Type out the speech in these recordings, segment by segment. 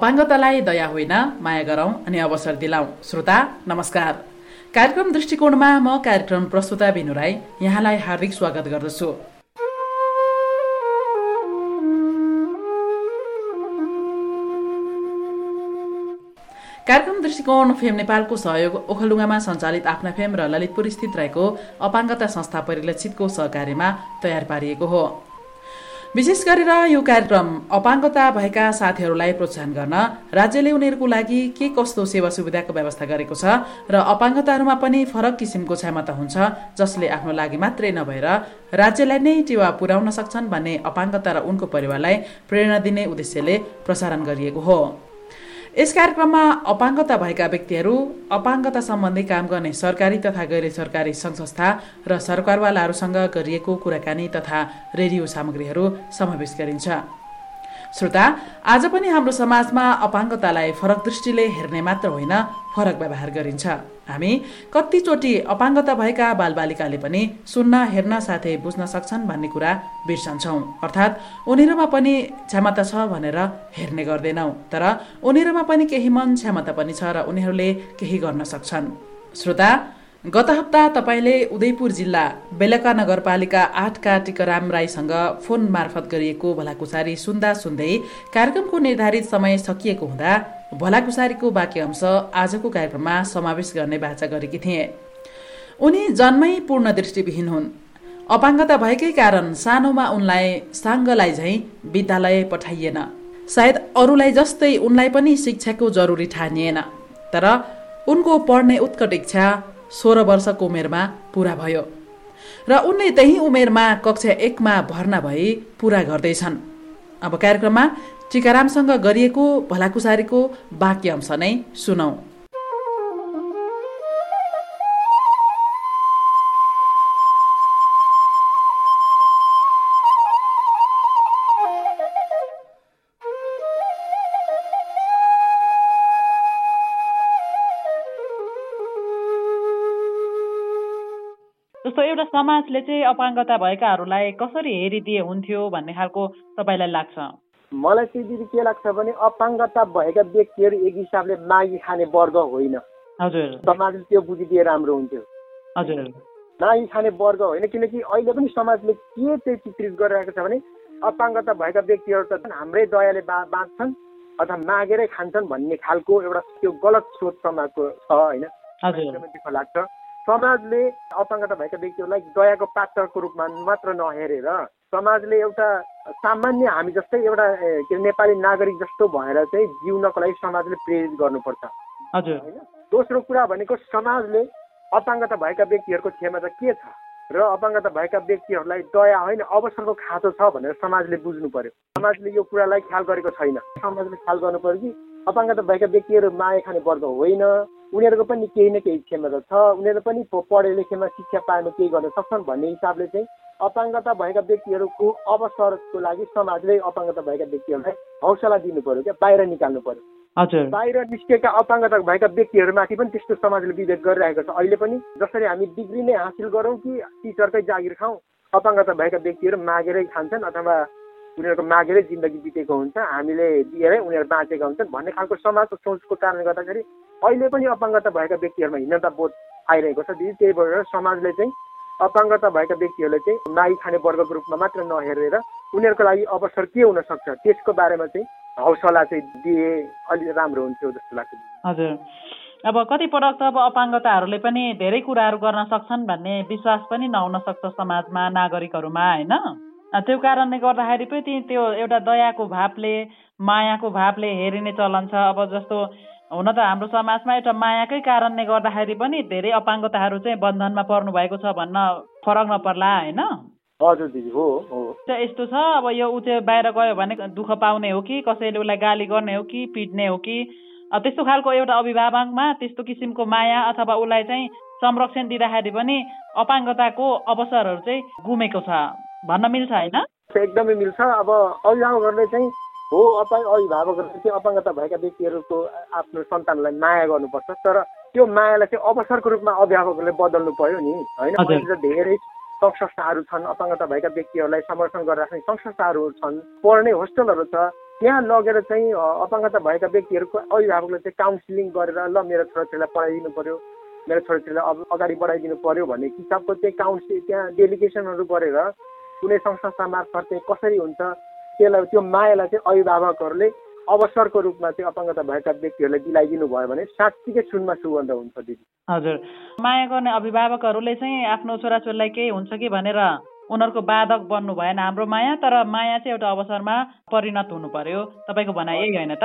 अपाङ्गतालाई दया होइन माया गरौं अनि अवसर दिलाऊ श्रोता नमस्कार। कार्यक्रम दृष्टिकोणमा म कार्यक्रम प्रस्तुता बिनु राई यहाँलाई हार्दिक स्वागत गर्दछु। कार्यक्रम दृष्टिकोण फेम नेपालको सहयोग ओखलडुङ्गामा सञ्चालित आफ्ना फेम र ललितपुर स्थित रहेको अपाङ्गता संस्था परिलक्षितको सहकार्यमा तयार पारिएको हो। विशेष गरेर यो कार्यक्रम अपाङ्गता भएका साथीहरूलाई प्रोत्साहन गर्न राज्यले उनीहरूको लागि के कस्तो सेवा सुविधाको व्यवस्था गरेको छ र अपाङ्गताहरूमा पनि फरक किसिमको क्षमता हुन्छ जसले आफ्नो लागि मात्रै नभएर राज्यलाई नै टेवा पुर्याउन सक्छन् भन्ने अपाङ्गता र उनको परिवारलाई प्रेरणा दिने उद्देश्यले प्रसारण गरिएको हो। यस कार्यक्रममा अपाङ्गता भएका व्यक्तिहरू अपाङ्गता सम्बन्धी काम गर्ने सरकारी तथा गैर सरकारी सङ्घ संस्था र सरकारवालाहरूसँग गरिएको कुराकानी तथा रेडियो सामग्रीहरू समावेश गरिन्छ। श्रोता आज पनि हाम्रो समाजमा अपाङ्गतालाई फरक दृष्टिले हेर्ने मात्र होइन फरक व्यवहार गरिन्छ। हामी कतिचोटि अपाङ्गता भएका बालबालिकाले पनि सुन्न हेर्न साथै बुझ्न सक्छन् भन्ने कुरा बिर्सन्छौँ। अर्थात् उनीहरूमा पनि क्षमता छ भनेर हेर्ने गर्दैनौँ तर उनीहरूमा पनि केही मन क्षमता पनि छ र उनीहरूले केही गर्न सक्छन्। श्रोता गत हप्ता तपाईँले उदयपुर जिल्ला बेलका नगरपालिका आठका टिकराम राईसँग फोन मार्फत गरिएको भलाकुसारी सुन्दा सुन्दै कार्यक्रमको निर्धारित समय सकिएको हुँदा भलाकुसारीको बाँकी अंश आजको कार्यक्रममा समावेश गर्ने बाचा गरेकी थिए। उनी जन्मै पूर्ण दृष्टिविहीन हुन्। अपाङ्गता भएकै कारण सानोमा उनलाई साङ्गलाई झैँ विद्यालय पठाइएन। सायद अरूलाई जस्तै उनलाई पनि शिक्षाको जरुरी ठानिएन। तर उनको पढ्ने उत्कट इच्छा सोह्र वर्षको उमेरमा पुरा भयो र उनले त्यही उमेरमा कक्षा एकमा भर्ना भई पुरा गर्दैछन्। अब कार्यक्रममा टिकारामसँग गरिएको भलाकुसारीको बाँकी अंश नै सुनौ। समाजले चाहिँ अपाङ्गता भएकाहरूलाई कसरी हेरिदिए हुन्थ्यो भन्ने खालको तपाईँलाई लाग्छ? मलाई चाहिँ दिदी के लाग्छ भने अपाङ्गता भएका व्यक्तिहरू एक हिसाबले मागी खाने वर्ग होइन। हजुर। समाजले त्यो बुझिदिए राम्रो हुन्थ्यो। हजुर। मागी खाने वर्ग होइन किनकि अहिले पनि समाजले के चाहिँ चित्रित गरिरहेको छ भने अपाङ्गता भएका व्यक्तिहरू त झन् हाम्रै दयाले बा बाँच्छन् अथवा मागेरै खान्छन् भन्ने खालको एउटा त्यो गलत सोच समाजको छ होइन। लाग्छ। समाजले अपाङ्गता भएका व्यक्तिहरूलाई दयाको पात्रको रूपमा मात्र नहेरेर समाजले एउटा सामान्य हामी जस्तै एउटा के अरे नेपाली नागरिक जस्तो भएर चाहिँ जिउनको लागि समाजले प्रेरित गर्नुपर्छ। हजुर। होइन? दोस्रो कुरा भनेको समाजले अपाङ्गता भएका व्यक्तिहरूको क्षमता के छ? र अपाङ्गता भएका व्यक्तिहरूलाई दया होइन अवसरको खाँचो छ भनेर समाजले बुझ्नु पर्यो। समाजले यो कुरालाई ख्याल गरेको छैन। समाजले ख्याल गर्नु पर्यो कि अपाङ्गता भएका व्यक्तिहरू माया खाने वर्ग होइन। उनीहरूको पनि केही न केही क्षमता छ। उनीहरू पनि पढे लेखेमा शिक्षा पाएमा केही गर्न सक्छन् भन्ने हिसाबले चाहिँ अपाङ्गता भएका व्यक्तिहरूको अवसरको लागि समाजले अपाङ्गता भएका व्यक्तिहरूलाई हौसला दिनु पर्यो क्या बाहिर निकाल्नु पर्यो। हजुर। बाहिर निस्केका अपाङ्गता भएका व्यक्तिहरूमाथि पनि त्यस्तो समाजले विवेक गरिरहेको छ। अहिले पनि जसरी हामी डिग्री नै हासिल गरौँ कि टिचरकै जागिर खाउँ अपाङ्गता भएका व्यक्तिहरू मागेरै खान्छन् अथवा उनीहरूको मागेरै जिन्दगी बितेको हुन्छ। हामीले दिएरै उनीहरू बाँचेका हुन्छन् भन्ने खालको समाजको सोचको कारणले गर्दाखेरि अहिले पनि अपाङ्गता भएका व्यक्तिहरूमा हिंसा बोध आइरहेको छ। दिदी त्यही भएर समाजले चाहिँ अपाङ्गता भएका व्यक्तिहरूले चाहिँ नाई खाने वर्गको रूपमा मात्र नहेरेर उनीहरूको लागि अवसर के हुन सक्छ त्यसको बारेमा चाहिँ हौसला चाहिँ दिए अलि राम्रो हुन्थ्यो जस्तो लाग्छ। हजुर। अब कतिपटक त अब अपाङ्गताहरूले पनि धेरै कुराहरू गर्न सक्छन् भन्ने विश्वास पनि नहुन सक्छ समाजमा नागरिकहरूमा होइन? त्यो कारणले गर्दाखेरि पनि त्यो एउटा दयाको भावले मायाको भावले हेरिने चलन छ। अब जस्तो हुन त हाम्रो समाजमा एउटा मायाकै कारणले गर्दाखेरि पनि धेरै अपाङ्गताहरू चाहिँ बन्धनमा पर्नु भएको छ भन्न फरक नपर्ला होइन? हजुर दिदी हो हो। यस्तो छ अब यो ऊ चाहिँ बाहिर गयो भने दुःख पाउने हो कि कसैले उसलाई गाली गर्ने हो कि पिट्ने हो कि? अब त्यस्तो खालको एउटा अभिभावकमा त्यस्तो किसिमको माया अथवा उसलाई चाहिँ संरक्षण दिँदाखेरि पनि अपाङ्गताको अवसरहरू चाहिँ गुमेको छ। भन्न मिल्छ होइन? एकदमै मिल्छ। अब अभिभावकहरूले चाहिँ हो अपा अभिभावकहरूले चाहिँ अपाङ्गता भएका व्यक्तिहरूको आफ्नो सन्तानलाई माया गर्नुपर्छ तर त्यो मायालाई चाहिँ अवसरको रूपमा अभिभावकहरूले बदल्नु पर्यो नि होइन हजुर। अहिले त धेरै सङ्घ संस्थाहरू छन् अपाङ्गता भएका व्यक्तिहरूलाई समर्थन गरिराख्ने सङ्घ संस्थाहरू छन् पढ्ने होस्टेलहरू छ त्यहाँ लगेर चाहिँ अपाङ्गता भएका व्यक्तिहरूको अभिभावकले चाहिँ काउन्सिलिङ गरेर ल मेरो छोराछोरीलाई पढाइदिनु पर्यो मेरो छोराछोरीलाई अब अगाडि बढाइदिनु पर्यो भन्ने किसिमको चाहिँ काउन्सिल त्यहाँ डेलिगेसनहरू गरेर कुनै संस्था मार्फत चाहिँ कसरी हुन्छ त्यसलाई त्यो मायालाई चाहिँ अभिभावकहरूले अवसरको रूपमा चाहिँ अपाङ्गता भएका व्यक्तिहरूलाई दिलाइदिनु भयो भने साँच्चीकै सुनमा सुगन्ध हुन्छ दिदी। हजुर। माया गर्ने अभिभावकहरूले चाहिँ आफ्नो छोराछोरीलाई केही हुन्छ कि भनेर उनीहरूको बाधक बन्नु भएन हाम्रो माया तर माया चाहिँ एउटा अवसरमा परिणत हुनु पर्यो। तपाईँको भनाइ यही होइन त?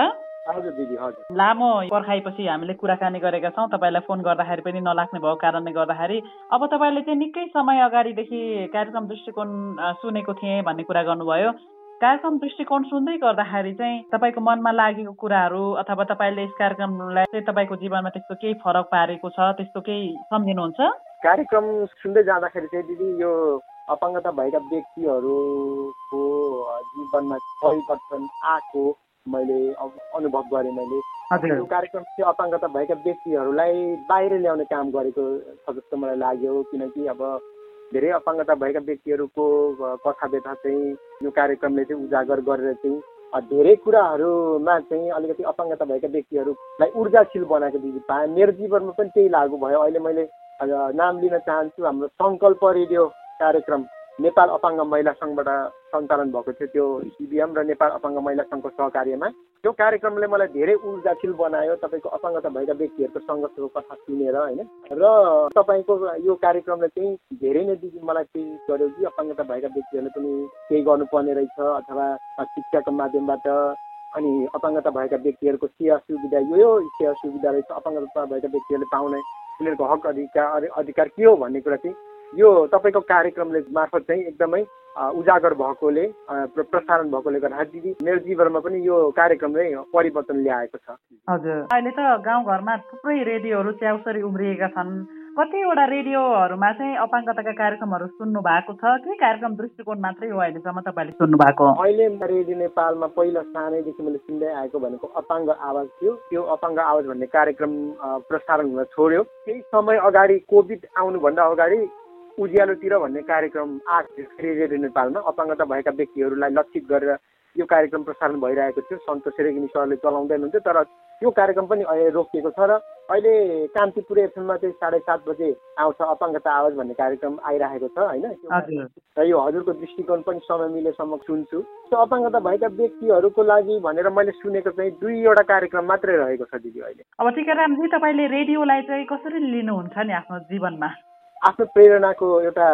हजुर दिदी हजुर। लामो पर्खाइपछि हामीले कुराकानी गरेका छौँ। तपाईँलाई फोन गर्दाखेरि पनि नलाग्ने भएको कारणले गर्दाखेरि अब तपाईँले चाहिँ निकै समय अगाडिदेखि कार्यक्रम दृष्टिकोण सुनेको थिएँ भन्ने कुरा गर्नुभयो। कार्यक्रम दृष्टिकोण सुन्दै गर्दाखेरि चाहिँ तपाईँको मनमा लागेको कुराहरू अथवा तपाईँले यस कार्यक्रमलाई चाहिँ तपाईँको जीवनमा त्यस्तो केही फरक पारेको छ त्यस्तो केही सम्झिनुहुन्छ? कार्यक्रम सुन्दै जाँदाखेरि चाहिँ दिदी यो अपाङ्गता भएका व्यक्तिहरूको जीवनमा परिवर्तन आएको मैले अनुभव गरेँ मैले। यो कार्यक्रम चाहिँ अपाङ्गता भएका व्यक्तिहरूलाई बाहिर ल्याउने काम गरेको छ जस्तो मलाई लाग्यो किनकि अब धेरै अपाङ्गता भएका व्यक्तिहरूको कथा व्यथा चाहिँ यो कार्यक्रमले चाहिँ उजागर गरेर चाहिँ धेरै कुराहरूमा चाहिँ अलिकति अपाङ्गता भएका व्यक्तिहरूलाई ऊर्जाशील बनाएको दिदी पाएँ मेरो जीवनमा पनि त्यही लागु भयो। अहिले मैले नाम लिन चाहन्छु हाम्रो सङ्कल्प रेडियो कार्यक्रम नेपाल अपाङ्ग महिला सङ्घबाट सञ्चालन भएको थियो त्यो सिबिएम र नेपाल अपाङ्ग महिला सङ्घको सहकार्यमा। त्यो कार्यक्रमले मलाई धेरै ऊर्जाशील बनायो। तपाईँको अपाङ्गता भएका व्यक्तिहरूको सङ्घर्षको कथा सुनेर होइन? र तपाईँको यो कार्यक्रमले चाहिँ धेरै नै दिदी मलाई केही गर्यो कि अपाङ्गता भएका व्यक्तिहरूले पनि केही गर्नुपर्ने रहेछ अथवा शिक्षाको माध्यमबाट अनि अपाङ्गता भएका व्यक्तिहरूको सेवा सुविधा यो यो सेवा सुविधा रहेछ अपाङ्गता भएका व्यक्तिहरूले पाउने उनीहरूको हक अधिकार अधिकार के हो भन्ने कुरा चाहिँ यो तपाईँको कार्यक्रमले मार्फत चाहिँ एकदमै उजागर भएकोले प्रसारण भएकोले गर्दाखेरि दिदी मेरो जीवनमा पनि यो कार्यक्रमले परिवर्तन ल्याएको छ। हजुर। अहिले त गाउँघरमा थुप्रै रेडियोहरू च्याउसरी उम्रिएका छन्। कतिवटा रेडियोहरूमा चाहिँ अपाङ्गताका कार्यक्रमहरू सुन्नु भएको छ? के कार्यक्रम दृष्टिकोण मात्रै हो अहिलेसम्म तपाईँले सुन्नु भएको? अहिले रेडियो नेपालमा पहिला सानैदेखि मैले सुन्दै आएको भनेको अपाङ्ग आवाज थियो। त्यो अपाङ्ग आवाज भन्ने कार्यक्रम प्रसारण हुन छोड्यो। केही समय अगाडि कोभिड आउनुभन्दा अगाडि उज्यालोतिर भन्ने कार्यक्रम थियो रेडियो नेपालमा अपाङ्गता भएका व्यक्तिहरूलाई लक्षित गरेर यो कार्यक्रम प्रसारण भइरहेको थियो। सन्तोष रेग्मी सरले चलाउँदै हुनुहुन्थ्यो तर यो कार्यक्रम पनि अहिले रोकिएको छ र अहिले कान्तिपुर एफएममा चाहिँ साढे सात बजे आउँछ अपाङ्गता आवाज भन्ने कार्यक्रम आइरहेको छ होइन? र यो हजुरको दृष्टिकोण पनि समय मिलेसम्म सुन्छु। त्यो अपाङ्गता भएका व्यक्तिहरूको लागि भनेर मैले सुनेको चाहिँ दुईवटा कार्यक्रम मात्रै रहेको छ दिदी अहिले। अब टिकारामजी तपाईँले रेडियोलाई चाहिँ कसरी लिनुहुन्छ नि आफ्नो जीवनमा? आफ्नो प्रेरणाको एउटा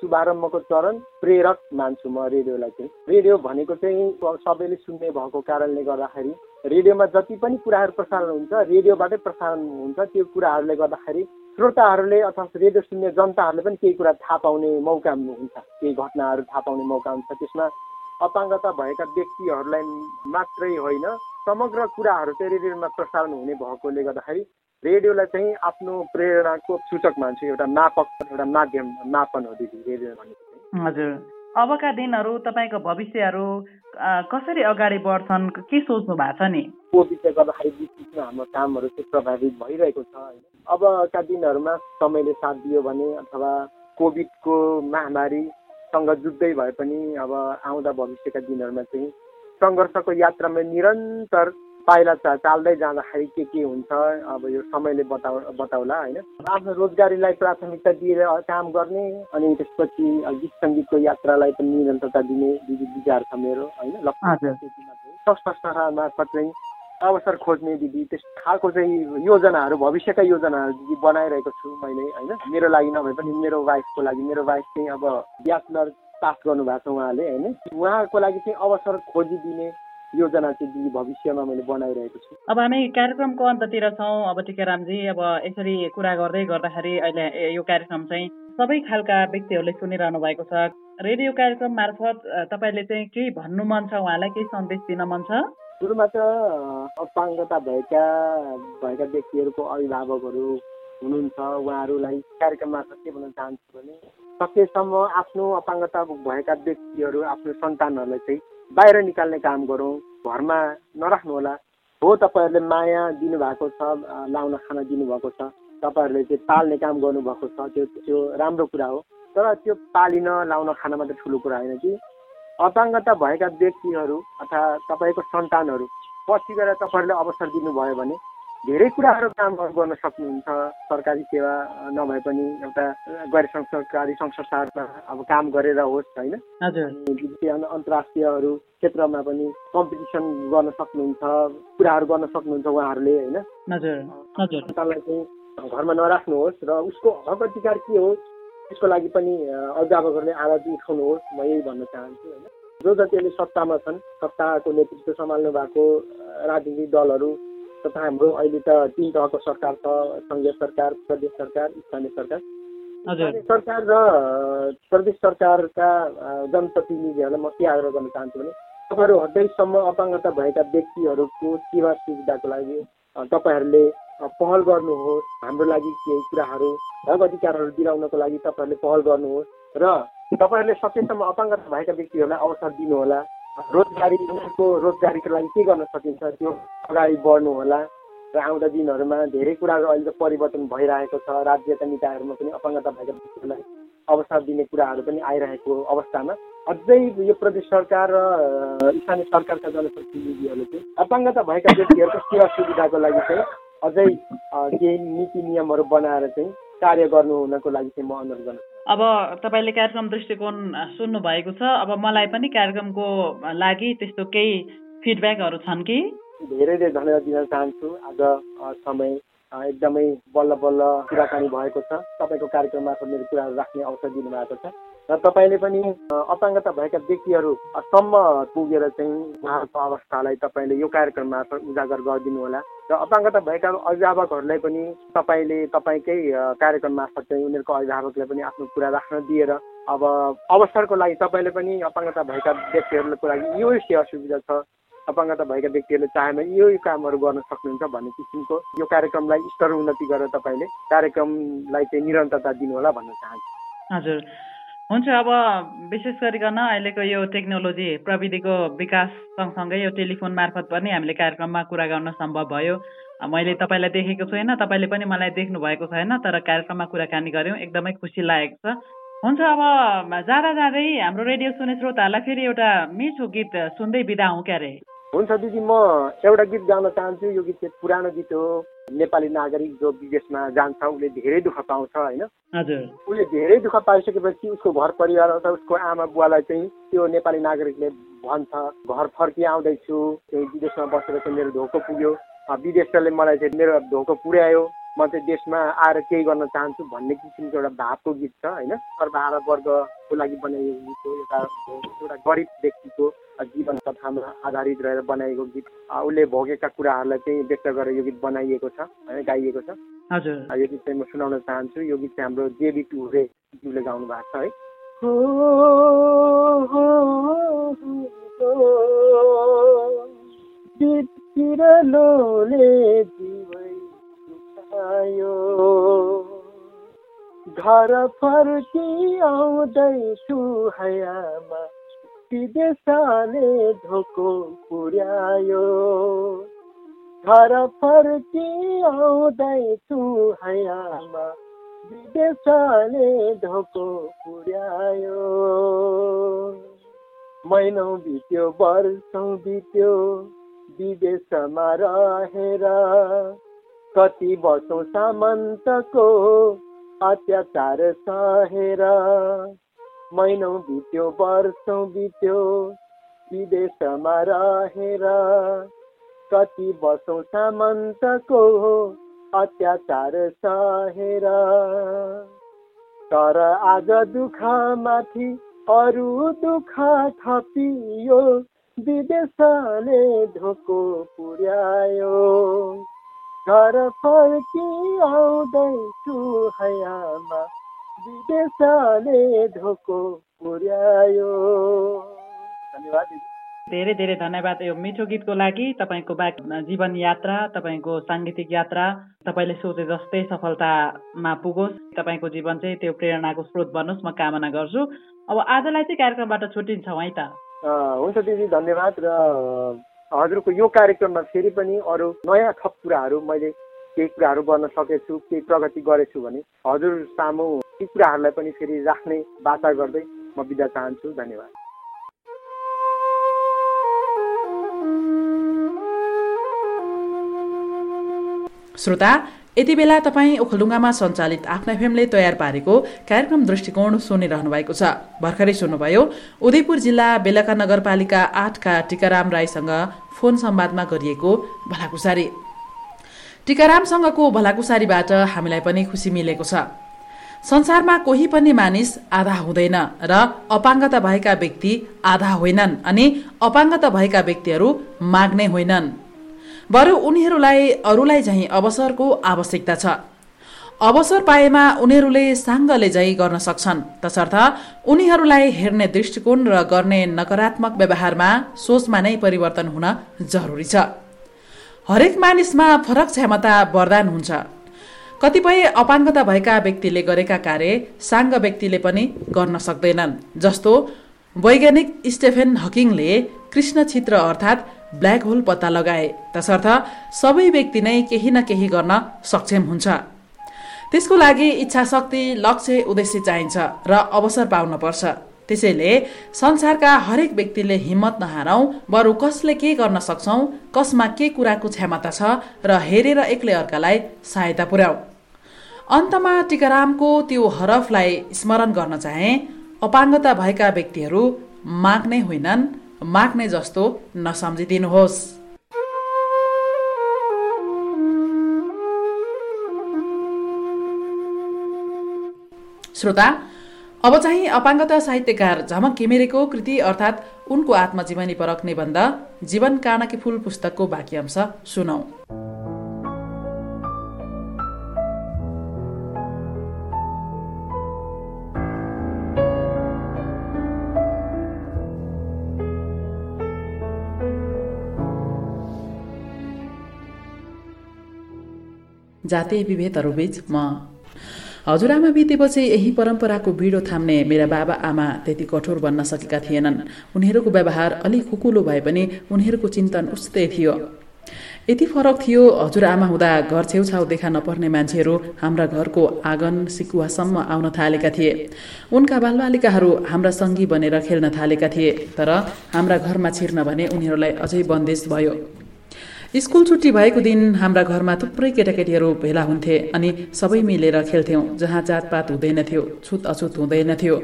शुभारम्भको चरण प्रेरक मान्छु म रेडियोलाई चाहिँ। रेडियो भनेको चाहिँ सबैले सुन्ने भएको कारणले गर्दाखेरि रेडियोमा जति पनि कुराहरू प्रसारण हुन्छ रेडियोबाटै प्रसारण हुन्छ। त्यो कुराहरूले गर्दाखेरि श्रोताहरूले अथवा रेडियो सुन्ने जनताहरूले पनि केही कुरा थाहा पाउने मौका हुन्छ। केही घटनाहरू थाहा पाउने मौका हुन्छ। त्यसमा अपाङ्गता भएका व्यक्तिहरूलाई मात्रै होइन समग्र कुराहरू चाहिँ रेडियोमा प्रसारण हुने भएकोले गर्दाखेरि रेडियोलाई चाहिँ आफ्नो प्रेरणाको सूचक मान्छु एउटा मापक एउटा माध्यम मापन हो दिदी रेडियो भनेको हजुर। अबका दिनहरू तपाईँको भविष्यहरू कसरी अगाडि बढ्छन्? के सोच्नु भएको छ नि? कोभिडले गर्दाखेरि बिचमा हाम्रो कामहरू चाहिँ प्रभावित भइरहेको छ होइन। अबका दिनहरूमा समयले साथ दियो भने अथवा कोभिडको महामारीसँग जुझ्दै भए पनि अब आउँदा भविष्यका दिनहरूमा चाहिँ सङ्घर्षको यात्रामा निरन्तर पाइला चाल्दै जाँदाखेरि के के हुन्छ अब यो समयले बताउ बताउला होइन? आफ्नो रोजगारीलाई प्राथमिकता दिएर काम गर्ने अनि त्यसपछि गीत सङ्गीतको यात्रालाई पनि निरन्तरता दिने दिदी विचार छ मेरो होइन? मार्फत चाहिँ अवसर खोज्ने दिदी त्यस खालको चाहिँ योजनाहरू भविष्यका योजनाहरू दिदी बनाइरहेको छु मैले होइन? मेरो लागि नभए पनि मेरो वाइफको लागि मेरो वाइफ चाहिँ अब ब्याचलर पास गर्नुभएको छ उहाँले होइन? उहाँको लागि चाहिँ अवसर खोजिदिने योजना चाहिँ भविष्यमा मैले बनाइरहेको छु। अब हामी कार्यक्रमको अन्ततिर छौँ। अब टिकारामजी अब यसरी कुरा गर्दै गर्दाखेरि अहिले यो कार्यक्रम चाहिँ सबै खालका व्यक्तिहरूले सुनिरहनु भएको छ। रेडियो कार्यक्रम मार्फत तपाईँले चाहिँ केही भन्नु मन छ? उहाँलाई केही सन्देश दिन मन छ? सुरुमा त अपाङ्गता भएका भएका व्यक्तिहरूको अभिभावकहरू हुनुहुन्छ। उहाँहरूलाई कार्यक्रम मार्फत के भन्न चाहन्छु भने सकेसम्म आफ्नो अपाङ्गता भएका व्यक्तिहरू आफ्नो सन्तानहरूलाई चाहिँ बाहिर निकाल्ने काम गरौँ घरमा नराख्नु होला हो तपाईँहरूले माया दिनुभएको छ लाउन खाना दिनुभएको छ। तपाईँहरूले चाहिँ पाल्ने काम गर्नुभएको छ त्यो त्यो राम्रो कुरा हो। तर त्यो पालिन लाउन खान मात्रै ठुलो कुरा होइन कि। अपाङ्गता भएका व्यक्तिहरू अथवा तपाईँको सन्तानहरू पछि गएर तपाईँहरूले अवसर दिनुभयो भने धेरै कुराहरू कामहरू गर्न सक्नुहुन्छ सरकारी सेवा नभए पनि एउटा गैर सरकारी संस्थाहरूमा अब काम गरेर होस् होइन? अनि अन्तर्राष्ट्रियहरू क्षेत्रमा पनि कम्पिटिसन गर्न सक्नुहुन्छ कुराहरू गर्न सक्नुहुन्छ उहाँहरूले होइन? सन्तानलाई चाहिँ घरमा नराख्नुहोस् र उसको हक अधिकार के हो त्यसको लागि पनि अभिभावकहरूले आवाज उठाउनुहोस् म यही भन्न चाहन्छु होइन? जो जतिले सत्तामा छन् सत्ताको नेतृत्व सम्हाल्नु भएको राजनीतिक दलहरू तथा हाम्रो अहिले त तिन तहको सरकार छ सङ्घीय सरकार प्रदेश सरकार स्थानीय सरकार। सरकार र प्रदेश सरकारका जनप्रतिनिधिहरूलाई म के आग्रह गर्न चाहन्छु भने तपाईँहरू हदैसम्म अपाङ्गता भएका व्यक्तिहरूको सेवा सुविधाको लागि तपाईँहरूले पहल गर्नुहोस्। हाम्रो लागि केही कुराहरू हक अधिकारहरू दिलाउनको लागि तपाईँहरूले पहल गर्नुहोस्। र तपाईँहरूले सकेसम्म अपाङ्गता भएका व्यक्तिहरूलाई अवसर दिनुहोला। रोजगारी उनीहरूको रोजगारीको लागि के गर्न सकिन्छ? त्यो अगाडि बढ्नु होला र आउँदा दिनहरूमा धेरै कुराहरू अहिले त परिवर्तन भइरहेको छ। राज्यका निकायहरूमा पनि अपाङ्गता भएका व्यक्तिहरूलाई अवसर दिने कुराहरू पनि आइरहेको अवस्थामा अझै यो प्रदेश सरकार र स्थानीय सरकारका जनप्रतिनिधिहरूले चाहिँ अपाङ्गता भएका व्यक्तिहरूको सेवा सुविधाको लागि चाहिँ अझै केही नीति नियमहरू बनाएर चाहिँ कार्य गर्नु हुनको लागि चाहिँ म अनुरोध गर्छु। अब तपाईँले कार्यक्रम दृष्टिकोण सुन्नु भएको छ। अब मलाई पनि कार्यक्रमको लागि त्यस्तो केही फिडब्याकहरू छन् कि? धेरै धेरै धन्यवाद दिन चाहन्छु। आज समय एकदमै बल्ल बल्ल कुराकानी भएको छ। तपाईँको कार्यक्रम मार्फत मेरो कुराहरू राख्ने अवसर दिनुभएको छ। र तपाईँले पनि अपाङ्गता भएका व्यक्तिहरूसम्म पुगेर चाहिँ उहाँहरूको अवस्थालाई तपाईँले यो कार्यक्रम मार्फत उजागर गरिदिनु होला र अपाङ्गता भएका अभिभावकहरूलाई पनि तपाईँले तपाईँकै कार्यक्रम मार्फत चाहिँ उनीहरूको अभिभावकले पनि आफ्नो कुरा राख्न दिएर अब अवसरको लागि तपाईँले पनि अपाङ्गता भएका व्यक्तिहरूको लागि यो सेवा सुविधा छ। अपाङ्गता भएका व्यक्तिहरूले चाहेमा यो कामहरू गर्न सक्नुहुन्छ भन्ने किसिमको यो कार्यक्रमलाई स्तर उन्नति गरेर तपाईँले कार्यक्रमलाई चाहिँ निरन्तरता दिनुहोला भन्न चाहन्छु। हजुर। हुन्छ अब विशेष गरिकन अहिलेको यो टेक्नोलोजी प्रविधिको विकास सँगसँगै यो टेलिफोन मार्फत पनि हामीले कार्यक्रममा कुरा गर्न सम्भव भयो। मैले तपाईँलाई देखेको छुइनँ तपाईँले पनि मलाई देख्नु भएको छैन तर कार्यक्रममा कुराकानी गऱ्यौँ एकदमै खुसी लागेको छ। हुन्छ अब जाँदा जाँदै हाम्रो रेडियो सुने श्रोताहरूलाई फेरि एउटा मिठो गीत सुन्दै बिदा हौँ क्यारे। हुन्छ दिदी म एउटा गीत गाउन चाहन्छु। यो गीत चाहिँ पुरानो गीत हो। नेपाली नागरिक जो विदेशमा जान्छ उसले धेरै दुःख पाउँछ होइन? उसले धेरै दुःख पाइसकेपछि उसको घर परिवार अथवा उसको आमा बुवालाई चाहिँ त्यो नेपाली नागरिकले भन्छ घर फर्की आउँदैछु विदेशमा बसेर चाहिँ मेरो धोको पुग्यो। विदेशले मलाई चाहिँ मेरो धोको पुर्यायो म चाहिँ देशमा आएर केही गर्न चाहन्छु भन्ने किसिमको एउटा भावको गीत छ होइन? सर्वहारा वर्गको लागि बनाइएको गीत हो एउटा एउटा गरिब व्यक्तिको जीवन कथामा आधारित रहेर बनाइएको गीत। उसले भोगेका कुराहरूलाई चाहिँ व्यक्त गरेर यो गीत बनाइएको छ होइन? गाइएको छ। हजुर। यो गीत चाहिँ म सुनाउन चाहन्छु। यो गीत चाहिँ हाम्रो जेबी टुरे ज्यूले गाउनु भएको छ है? घर फर्की आउँदैछु हयामा विदेशले धोको पुर्यायो। घर फर्की आउँदैछु हयामा विदेशले धोको पुर्यायो। महिनौ बित्यो वर्षौँ बित्यो विदेशमा रहेर कति वर्षौँ सामन्तको अत्याचार सहेर। महिनौ बित्यो वर्षौँ बित्यो विदेशमा रहेर। कति वर्षौँ सामन्तको अत्याचार सहेर। तर आज दुःखमाथि अरू दुःख थपियो विदेशले धोको पुर्यायो। घर फर्की आउँदैछु हयामा विदेशले धोको पुर्यायो। धन्यवाद धेरै धेरै धन्यवाद यो मिठो गीतको लागि तपाईँको बाक जीवन यात्रा तपाईँको साङ्गीतिक यात्रा तपाईँले सोचे जस्तै सफलतामा पुगोस्। तपाईँको जीवन चाहिँ त्यो प्रेरणाको स्रोत बनोस् म कामना गर्छु। अब आजलाई चाहिँ कार्यक्रमबाट छुट्टिन्छौँ है त। हुन्छ दिदी धन्यवाद र हजुरको यो कार्यक्रममा फेरि पनि अरू नयाँ थप कुराहरू मैले केही कुराहरू गर्न सकेछु केही प्रगति गरेछु भने हजुर सामु ती कुराहरूलाई पनि फेरि राख्ने वाचा गर्दै म बिदा चाहन्छु। धन्यवाद। श्रोता यति बेला तपाईँ ओखलडुङ्गामा सञ्चालित आफ्ना फेमले तयार पारेको कार्यक्रम दृष्टिकोण सुनिरहनु भएको छ। भर्खरै सुन्नुभयो उदयपुर जिल्ला बेलका नगरपालिका आठका टिकाराम राईसँग फोन संवादमा गरिएको भलाकुसारी। टिकारामसँगको भलाकुसारीबाट हामीलाई पनि खुसी मिलेको छ। संसारमा कोही पनि मानिस आधा हुँदैन र अपाङ्गता भएका व्यक्ति आधा होइनन् अनि अपाङ्गता भएका व्यक्तिहरू माग्ने होइनन्। बरु उनीहरूलाई अरूलाई झैँ अवसरको आवश्यकता छ। अवसर पाएमा उनीहरूले साङ्गले झै गर्न सक्छन्। तसर्थ उनीहरूलाई हेर्ने दृष्टिकोण र गर्ने नकारात्मक व्यवहारमा सोचमा नै परिवर्तन हुन जरुरी छ। हरेक मानिसमा फरक क्षमता वरदान हुन्छ। कतिपय अपाङ्गता भएका व्यक्तिले गरेका कार्य साङ्ग व्यक्तिले पनि गर्न सक्दैनन् जस्तो वैज्ञानिक स्टेफेन हकिङले कृष्ण छिद्र अर्थात् ब्ल्याक होल पत्ता लगाए। तसर्थ सबै व्यक्ति नै केही न केही गर्न सक्षम हुन्छ। त्यसको लागि इच्छा शक्ति लक्ष्य उद्देश्य चाहिन्छ र अवसर पाउन पर्छ। त्यसैले संसारका हरेक व्यक्तिले हिम्मत नहारौँ बरु कसले के गर्न सक्छौँ कसमा के कुराको क्षमता छ र हेरेर एक्लै अर्कालाई सहायता पुर्याऊ अन्तमा टिकारामको त्यो हरफलाई स्मरण गर्न चाहे अपाङ्गता भएका व्यक्तिहरू माग्ने होइनन् माग्ने जस्तो नसम्झिदिनुहोस्। श्रोता अब चाहिँ अपाङ्गता साहित्यकार झमक घिमिरेको कृति अर्थात् उनको आत्मजीवनी परक निबन्ध जीवन कानकी फुल पुस्तकको बाँकी अंश सुनौ। जातीय विभेदहरूबीच म हजुरआमा बितेपछि यही परम्पराको बिडो थाम्ने मेरा बाबा आमा त्यति कठोर बन्न सकेका थिएनन्। उनीहरूको व्यवहार अलिक खुकुलो भए पनि उनीहरूको चिन्तन उस्तै थियो। यति फरक थियो हजुरआमा हुँदा घर छेउछाउ देखा नपर्ने मान्छेहरू हाम्रा घरको आँगन सिकुवासम्म आउन थालेका थिए। उनका बालबालिकाहरू हाम्रा सङ्गी बनेर खेल्न थालेका थिए तर हाम्रा घरमा छिर्न भने उनीहरूलाई अझै बन्देज भयो। स्कुल छुट्टी भएको दिन हाम्रा घरमा थुप्रै केटाकेटीहरू भेला हुन्थे अनि सबै मिलेर खेल्थ्यौँ जहाँ जातपात हुँदैनथ्यो छुत अछुत हुँदैनथ्यो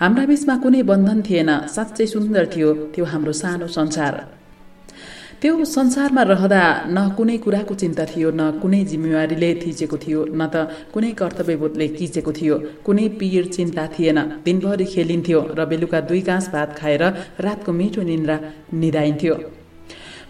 हाम्रा बिचमा कुनै बन्धन थिएन साँच्चै सुन्दर थियो त्यो हाम्रो सानो संसार। त्यो संसारमा रहँदा न कुनै कुराको चिन्ता थियो न कुनै जिम्मेवारीले थिचेको थियो न त कुनै कर्तव्यबोधले किचेको थियो कुनै पिर चिन्ता थिएन। दिनभरि खेलिन्थ्यो र बेलुका दुई गाँस भात खाएर रातको मिठो निन्द्रा निधाइन्थ्यो।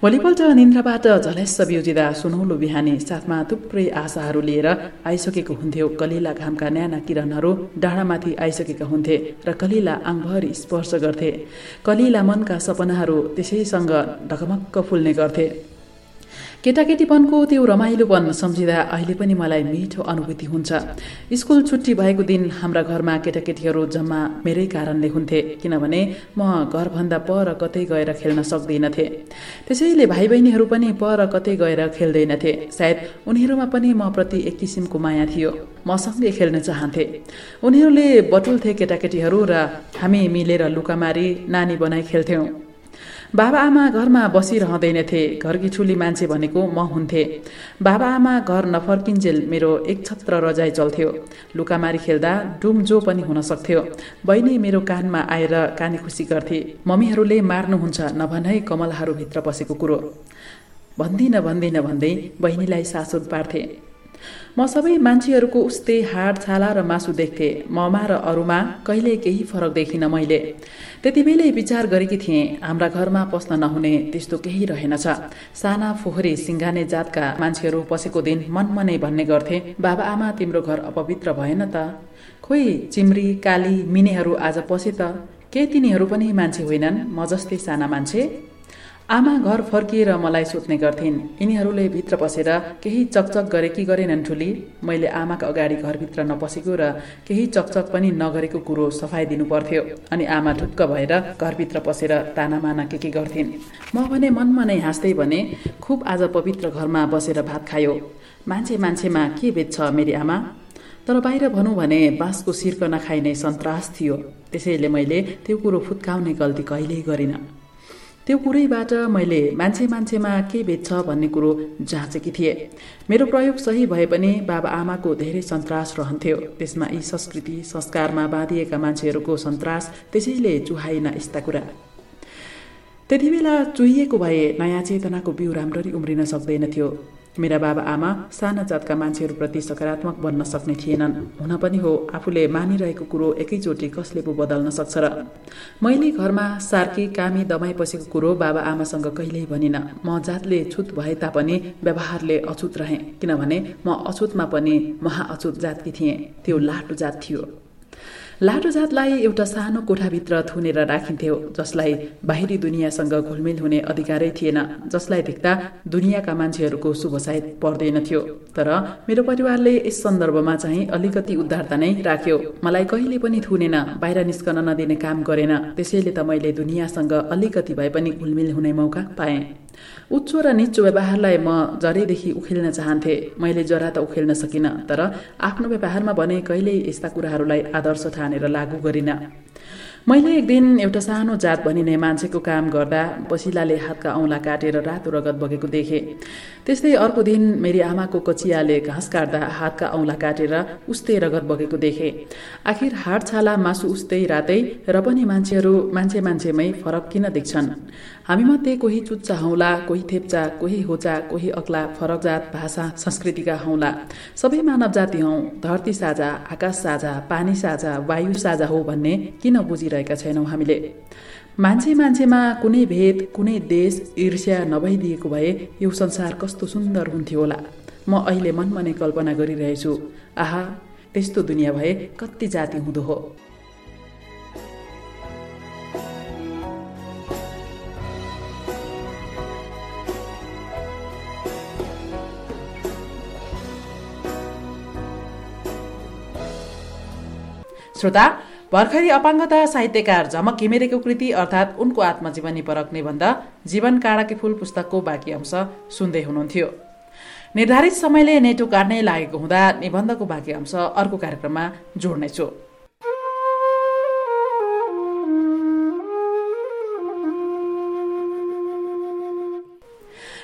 भोलिपल्ट निन्द्राबाट झलेस्स बिउजिँदा सुनौलो बिहानी। साथमा थुप्रै आशाहरू लिएर आइसकेको हुन्थ्यो। कलिला घामका न्याना किरणहरू डाँडामाथि आइसकेका हुन्थे र कलिला आङभरि स्पर्श गर्थे। कलिला मनका सपनाहरू त्यसैसँग ढकमक्क फुल्ने गर्थे। केटाकेटीपनको त्यो रमाइलोपन सम्झिँदा अहिले पनि मलाई मिठो अनुभूति हुन्छ। स्कुल छुट्टी भएको दिन हाम्रा घरमा केटाकेटीहरू जम्मा मेरै कारणले हुन्थे किनभने म घरभन्दा पर कतै गएर खेल्न सक्दिनथे। त्यसैले भाइ बहिनीहरू पनि पर कतै गएर खेल्दैनथे। सायद उनीहरूमा पनि म प्रति एक किसिमको माया थियो। मसँगै खेल्न चाहन्थे। उनीहरूले बटुल्थे केटाकेटीहरू र हामी मिलेर लुकामारी नानी बनाई खेल्थ्यौँ। बाबा आमा घरमा बसिरहँदैनथे घरकी ठुली मान्छे भनेको म हुन्थे। बाबा आमा घर नफर्किन्जेल मेरो एक छत्र रजाइ चल्थ्यो। लुकामारी खेल्दा डुम जो पनि हुन सक्थ्यो। बहिनी मेरो कानमा आएर काने खुसी गर्थे। मम्मीहरूले मार्नुहुन्छ नभनै कमलहारूभित्र पसेको कुरो। भन्दिनँ भन्दिनँ भन्दै बहिनीलाई सासुद पार्थे। म सबै मान्छेहरूको उस्तै हाड छाला र मासु देख्थेँ। ममा र अरूमा कहिले केही फरक देखिनँ मैले। त्यति बेलै विचार गरेकी थिएँ हाम्रा घरमा पस्न नहुने त्यस्तो केही रहेनछ। साना फोहोरी सिङ्गाने जातका मान्छेहरू पसेको दिन मनमनै भन्ने गर्थे बाबा आमा तिम्रो घर अपवित्र भएन त? खोइ चिम्री काली मिनेहरू आज पसे त? के तिनीहरू पनि मान्छे होइनन्? म जस्तै साना मान्छे। आमा घर फर्किएर मलाई सोध्ने गर्थिन्। यिनीहरूले भित्र पसेर केही चकचक गरे कि गरेनन् ठुली। मैले आमाका अगाडि घरभित्र नपसेको र केही चकचक पनि नगरेको कुरो सफाइ दिनु पर्थ्यो अनि आमा ढुक्क भएर घरभित्र पसेर तानामाना के के गर्थिन्। म भने मनमा नै हाँस्दै भने खुब आज पवित्र घरमा बसेर भात खायो। मान्छे मान्छेमा के भेद छ मेरी आमा? तर बाहिर भनौँ भने बाँसको सिर्क नखाइने सन्तास थियो। त्यसैले मैले त्यो कुरो फुत्काउने गल्ती कहिल्यै गरिनँ। त्यो कुरैबाट मैले मान्छे मान्छेमा के भेद छ भन्ने कुरो जाँचेकी थिएँ। मेरो प्रयोग सही भए पनि बाबा आमाको धेरै सन्तास रहन्थ्यो। त्यसमा यी संस्कृति संस्कारमा बाँधिएका मान्छेहरूको सन्तास त्यसैले चुहाइन यस्ता कुरा। त्यति बेला चुहिएको भए नयाँ चेतनाको बिउ राम्ररी उम्रिन सक्दैन थियो। मेरा बाबा आमा साना जातका मान्छेहरूप्रति सकारात्मक बन्न सक्ने थिएनन्। हुन पनि हो आफूले मानिरहेको कुरो एकैचोटि कसले पो बदल्न सक्छ र मैले घरमा सार्की कामी दमाई पसेको कुरो बाबा आमासँग कहिल्यै भनिन। म जातले छुत भए तापनि व्यवहारले अछुत रहेँ किनभने म अछुतमा पनि महाअछुत जातकी थिएँ। त्यो लाटो जात थियो। लाटो जातलाई एउटा सानो कोठाभित्र थुनेर राखिन्थ्यो जसलाई बाहिरी दुनियाँसँग घुलमिल हुने अधिकारै थिएन जसलाई देख्दा दुनियाँका मान्छेहरूको शुभ सायद पर्दैन थियो। तर मेरो परिवारले यस सन्दर्भमा चाहिँ अलिकति उद्धारता नै राख्यो। मलाई कहिले पनि थुनेन बाहिर निस्कन नदिने काम गरेन। त्यसैले त मैले दुनियाँसँग अलिकति भए पनि घुलमिल हुने मौका पाएँ। उच्चो र निचो व्यवहारलाई म जरैदेखि उखेल्न चाहन्थे। मैले जरा त उखेल्न सकिनँ तर आफ्नो व्यवहारमा भने कहिल्यै यस्ता कुराहरूलाई आदर्श ठानेर लागू गरिन। मैले एक दिन एउटा सानो जात भनिने मान्छेको काम गर्दा पसिलाले हातका औँला काटेर रातो रगत बगेको देखेँ। त्यस्तै अर्को दिन मेरी आमाको कचियाले घाँस काट्दा हातका औँला काटेर उस्तै रगत बगेको देखेँ। आखिर हाड छाला मासु उस्तै रातै र पनि मान्छेहरू मान्छे मान्छेमै फरक किन देख्छन्? हामीमध्ये कोही चुच्चा हौला कोही थेप्चा कोही होचा कोही अग्ला फरक जात भाषा संस्कृतिका हौला। सबै मानव जाति हौ धरती साझा आकाश साझा पानी साझा वायु साझा हो भन्ने किन बुझिरहेका छैनौँ हामीले? मान्छे मान्छेमा कुनै भेद कुनै देश ईर्ष्या नभइदिएको भए यो संसार कस्तो सुन्दर हुन्थ्यो होला। म अहिले मनमा नै कल्पना गरिरहेछु। आहा त्यस्तो दुनियाँ भए कति जाति हुँदो हो। श्रोता भर्खरी अपाङ्गता साहित्यकार झमक घिमिरेको कृति अर्थात् उनको आत्मजीवनी परक निबन्ध जीवन काँडाकी फुल पुस्तकको बाँकी अंश सुन्दै हुनुहुन्थ्यो। निर्धारित समयले नेटो काट्नै लागेको हुँदा निबन्धको बाँकी अंश अर्को कार्यक्रममा जोड्नेछु।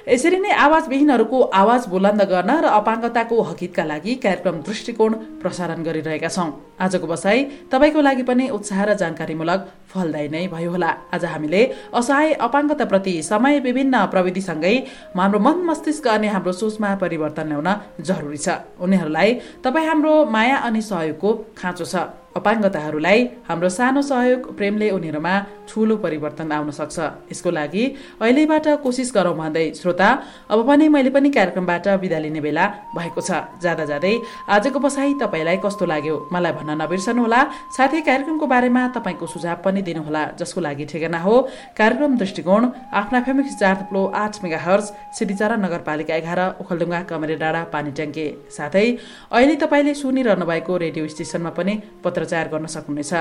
यसरी नै आवाजविहीनहरूको आवाज बुलन्द गर्न र अपाङ्गताको हकितका लागि कार्यक्रम दृष्टिकोण प्रसारण गरिरहेका छौँ। आजको बसाई तपाईँको लागि पनि उत्साह र जानकारीमूलक फलदायी नै भयो होला। आज हामीले असहाय अपाङ्गताप्रति समय विभिन्न प्रविधिसँगै हाम्रो मन मस्तिष्क अनि हाम्रो सोचमा परिवर्तन ल्याउन जरुरी छ। उनीहरूलाई तपाईँ हाम्रो माया अनि सहयोगको खाँचो छ। अपाङ्गताहरूलाई हाम्रो सानो सहयोग प्रेमले उनीहरूमा ठुलो परिवर्तन आउन सक्छ। यसको लागि अहिलेबाट कोसिस गरौँ भन्दै श्रोता अब पनि मैले पनि कार्यक्रमबाट बिदा लिने बेला भएको छ। जाँदा जाँदै आजको बसाई तपाईँलाई कस्तो लाग्यो? मलाई भन्न नबिर्सनुहोला साथै कार्यक्रमको बारेमा तपाईँको सुझाव पनि दिनुहोला जसको लागि ठेगाना हो। कार्यक्रम दृष्टिकोण आफ्ना फेमिक्स चार थुप्लो आठ मेगा हर्स सिद्धिचारा नगरपालिका एघार ओखलडुङ्गा कमरे डाँडा पानी ट्याङ्के। साथै अहिले तपाईँले सुनिरहनु भएको रेडियो स्टेसनमा पनि पत्र पत्रचार गर्न सक्नुहुनेछ।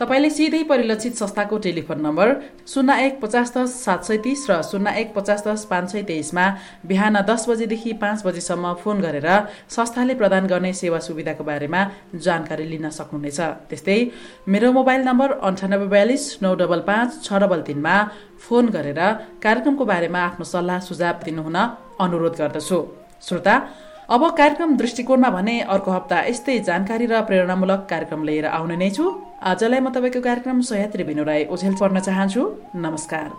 तपाईँले सिधै परिलक्षित संस्थाको टेलिफोन नम्बर शून्य एक पचास दस सात सय तिस र शून्य एक पचास दस पाँच सय तेइसमा बिहान दस बजेदेखि पाँच बजेसम्म फोन गरेर संस्थाले प्रदान गर्ने सेवा सुविधाको बारेमा जानकारी लिन सक्नुहुनेछ। त्यस्तै मेरो मोबाइल नम्बर अन्ठानब्बे बयालिस नौ डबल पाँच छ डबल तिनमा फोन गरेर कार्यक्रमको बारेमा आफ्नो सल्लाह सुझाव दिनुहुन अनुरोध गर्दछु। श्रोता अब कार्यक्रम दृष्टिकोणमा भने अर्को हप्ता यस्तै जानकारी र प्रेरणामूलक कार्यक्रम लिएर आउने नै छु। आजलाई म तपाईँको कार्यक्रम सयात्री बिनु राई ओझेल पर्न चाहन्छु। नमस्कार।